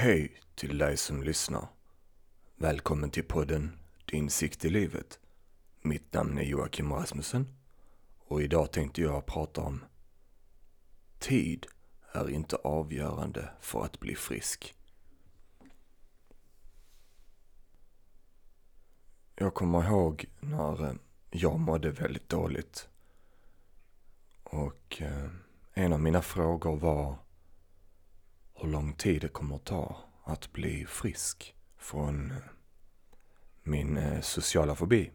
Hej till dig som lyssnar. Välkommen till podden Din sikt i livet. Mitt namn är Joakim Rasmussen och idag tänkte jag prata om Tid är inte avgörande för att bli frisk. Jag kommer ihåg när eh, jag mådde väldigt dåligt och eh, en av mina frågor var hur lång tid det kommer ta att bli frisk från min eh, sociala fobi.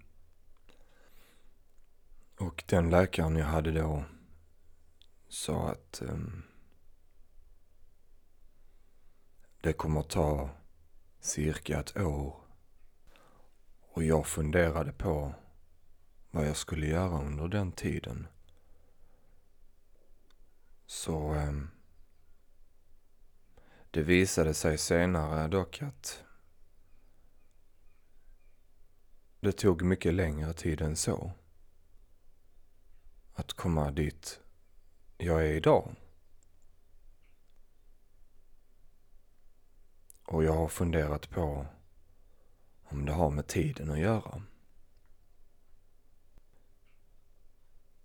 Och den läkaren jag hade då sa att um, det kommer ta cirka ett år. Och jag funderade på vad jag skulle göra under den tiden. Så um, det visade sig senare dock att det tog mycket längre tid än så. Att komma dit jag är idag. Och jag har funderat på om det har med tiden att göra.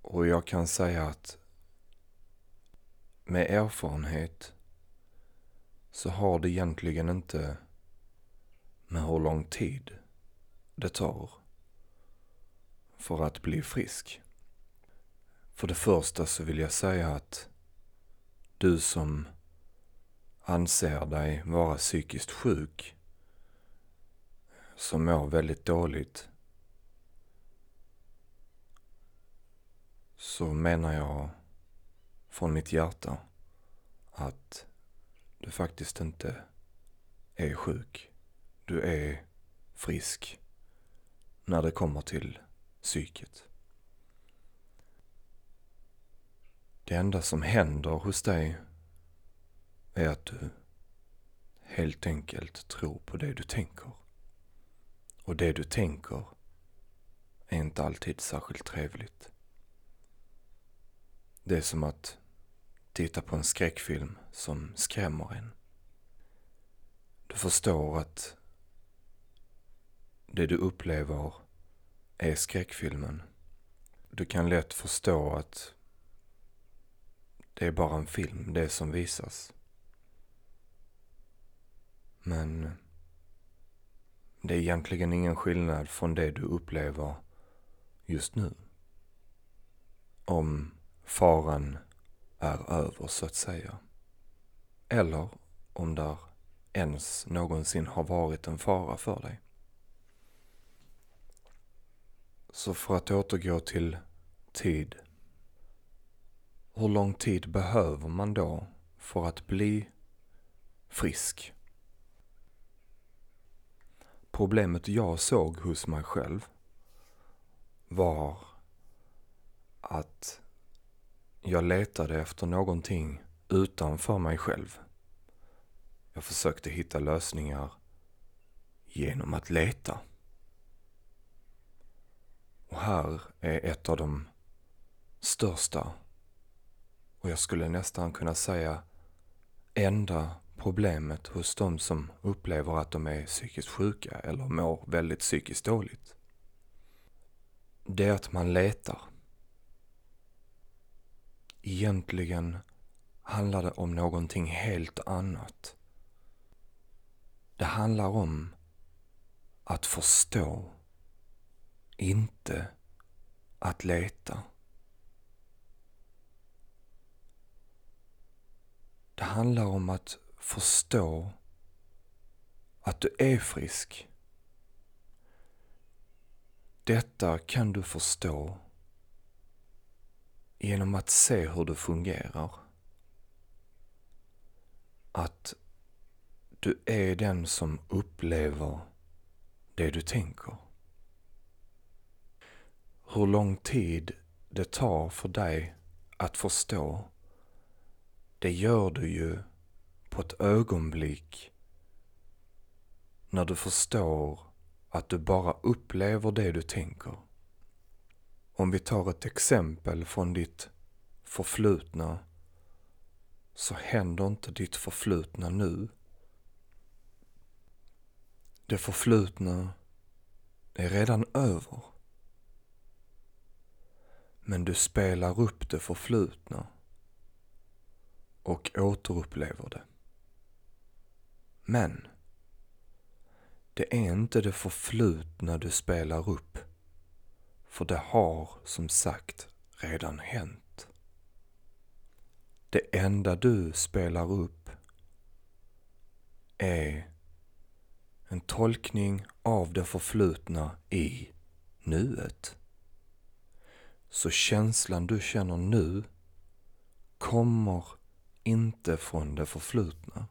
Och jag kan säga att med erfarenhet så har det egentligen inte med hur lång tid det tar för att bli frisk. För det första så vill jag säga att du som anser dig vara psykiskt sjuk, som mår väldigt dåligt, så menar jag från mitt hjärta att du faktiskt inte är sjuk. Du är frisk när det kommer till psyket. Det enda som händer hos dig är att du helt enkelt tror på det du tänker. Och det du tänker är inte alltid särskilt trevligt. Det är som att titta på en skräckfilm som skrämmer en. Du förstår att det du upplever är skräckfilmen. Du kan lätt förstå att det är bara en film, det som visas. Men det är egentligen ingen skillnad från det du upplever just nu. Om faran är över så att säga. Eller om där ens någonsin har varit en fara för dig. Så för att återgå till tid. Hur lång tid behöver man då för att bli frisk? Problemet jag såg hos mig själv var att jag letade efter någonting utanför mig själv. Jag försökte hitta lösningar genom att leta. Och här är ett av de största och jag skulle nästan kunna säga enda problemet hos de som upplever att de är psykiskt sjuka eller mår väldigt psykiskt dåligt. Det är att man letar. Egentligen handlar det om någonting helt annat. Det handlar om att förstå, inte att leta. Det handlar om att förstå att du är frisk. Detta kan du förstå genom att se hur du fungerar. Att du är den som upplever det du tänker. Hur lång tid det tar för dig att förstå, det gör du ju på ett ögonblick när du förstår att du bara upplever det du tänker. Om vi tar ett exempel från ditt förflutna så händer inte ditt förflutna nu Det förflutna är redan över. Men du spelar upp det förflutna och återupplever det. Men det är inte det förflutna du spelar upp. För det har som sagt redan hänt. Det enda du spelar upp är en tolkning av det förflutna i nuet. Så känslan du känner nu kommer inte från det förflutna.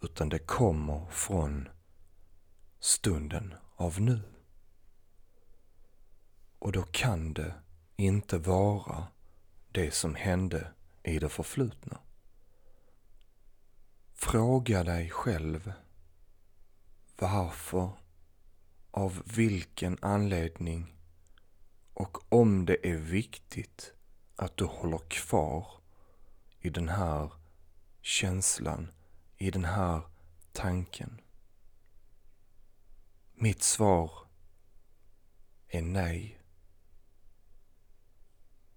Utan det kommer från stunden av nu. Och då kan det inte vara det som hände i det förflutna. Fråga dig själv varför, av vilken anledning och om det är viktigt att du håller kvar i den här känslan, i den här tanken. Mitt svar är nej.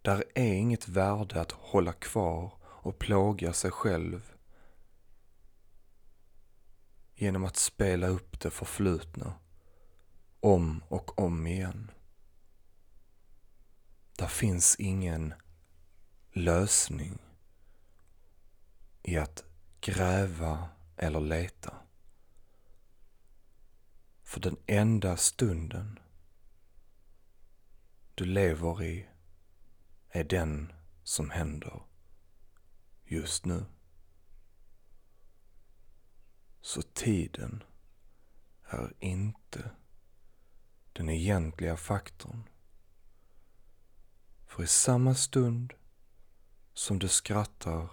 Där är inget värde att hålla kvar och plåga sig själv genom att spela upp det förflutna om och om igen. Där finns ingen lösning i att gräva eller leta. För den enda stunden du lever i är den som händer just nu. Så tiden är inte den egentliga faktorn. För i samma stund som du skrattar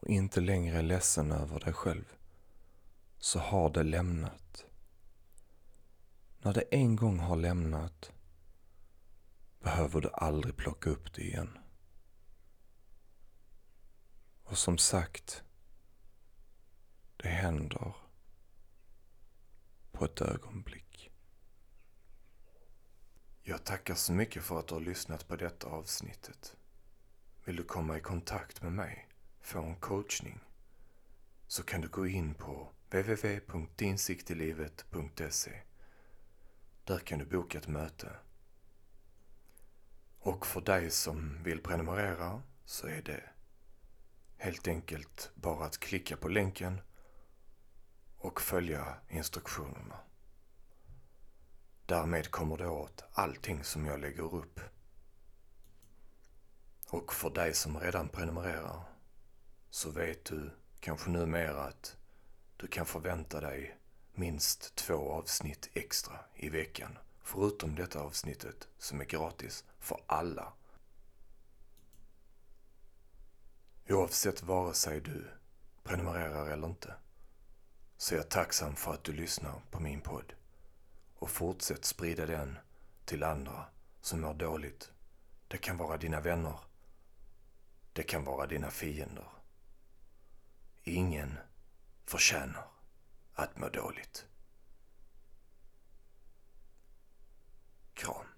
och inte längre är ledsen över dig själv så har det lämnat. När det en gång har lämnat behöver du aldrig plocka upp det igen. Och som sagt, det händer på ett ögonblick. Jag tackar så mycket för att du har lyssnat på detta avsnittet. Vill du komma i kontakt med mig, få en coachning, så kan du gå in på www.dinsiktilivet.se. Där kan du boka ett möte. Och för dig som vill prenumerera så är det helt enkelt bara att klicka på länken och följa instruktionerna. Därmed kommer du åt allting som jag lägger upp. Och för dig som redan prenumererar så vet du kanske numera att du kan förvänta dig minst två avsnitt extra i veckan. Förutom detta avsnittet som är gratis för alla. Oavsett vare sig du prenumererar eller inte så är jag tacksam för att du lyssnar på min podd och fortsätt sprida den till andra som mår dåligt. Det kan vara dina vänner. Det kan vara dina fiender. Ingen förtjänar att må dåligt. Kram.